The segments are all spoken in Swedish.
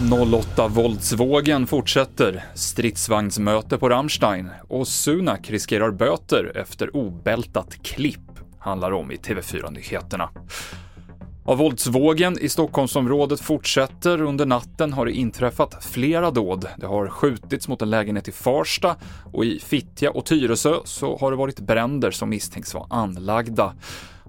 08-våldsvågen fortsätter, stridsvagnsmöte på Rammstein och Sunak riskerar böter efter obältat klipp, handlar om i TV4-nyheterna. Av våldsvågen i Stockholmsområdet fortsätter. Under natten har det inträffat flera dåd. Det har skjutits mot en lägenhet i Farsta och i Fittja och Tyresö så har det varit bränder som misstänks vara anlagda.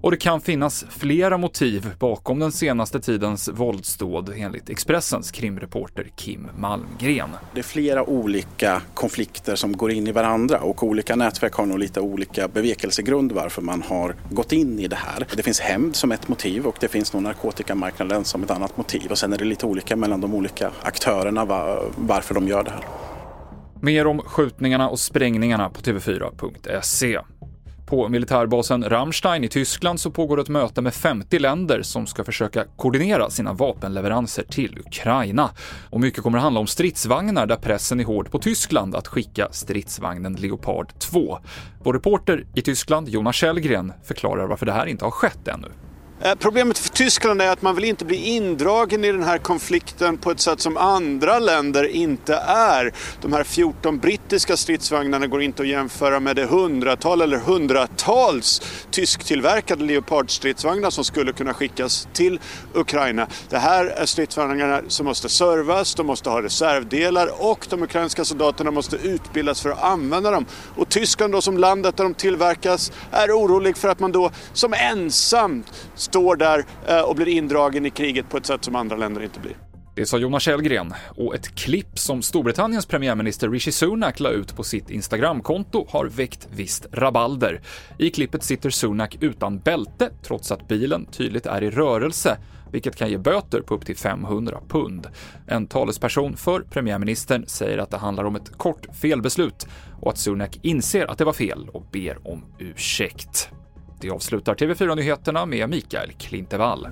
Och det kan finnas flera motiv bakom den senaste tidens våldsdåd enligt Expressens krimreporter Kim Malmgren. Det är flera olika konflikter som går in i varandra och olika nätverk har nog lite olika bevekelsegrund varför man har gått in i det här. Det finns hämnd som ett motiv och det finns nog narkotikamarknaden som ett annat motiv och sen är det lite olika mellan de olika aktörerna varför de gör det här. Mer om skjutningarna och sprängningarna på TV4.se. På militärbasen Ramstein i Tyskland så pågår ett möte med 50 länder som ska försöka koordinera sina vapenleveranser till Ukraina. Och mycket kommer att handla om stridsvagnar där pressen är hård på Tyskland att skicka stridsvagnen Leopard 2. Vår reporter i Tyskland, Jonas Källgren, förklarar varför det här inte har skett ännu. Eh, problemet för Tyskland är att man vill inte bli indragen i den här konflikten på ett sätt som andra länder inte är. De här 14 brittiska stridsvagnarna går inte att jämföra med det hundratal eller hundratals tysktillverkade Leopard-stridsvagnar som skulle kunna skickas till Ukraina. Det här är stridsvagnar som måste servas, de måste ha reservdelar och de ukrainska soldaterna måste utbildas för att använda dem. Och Tyskland då som landet där de tillverkas är orolig för att man då som ensam står där eh, och blir indragen i kriget på ett sätt som andra länder inte blir. Det sa Jonas Källgren, och ett klipp som Storbritanniens premiärminister Rishi Sunak la ut på sitt Instagramkonto har väckt visst rabalder. I klippet sitter Sunak utan bälte, trots att bilen tydligt är i rörelse, vilket kan ge böter på upp till 500 pund. En talesperson för premiärministern säger att det handlar om ett kort felbeslut och att Sunak inser att det var fel och ber om ursäkt. Det avslutar TV4-nyheterna med Mikael Klintevall.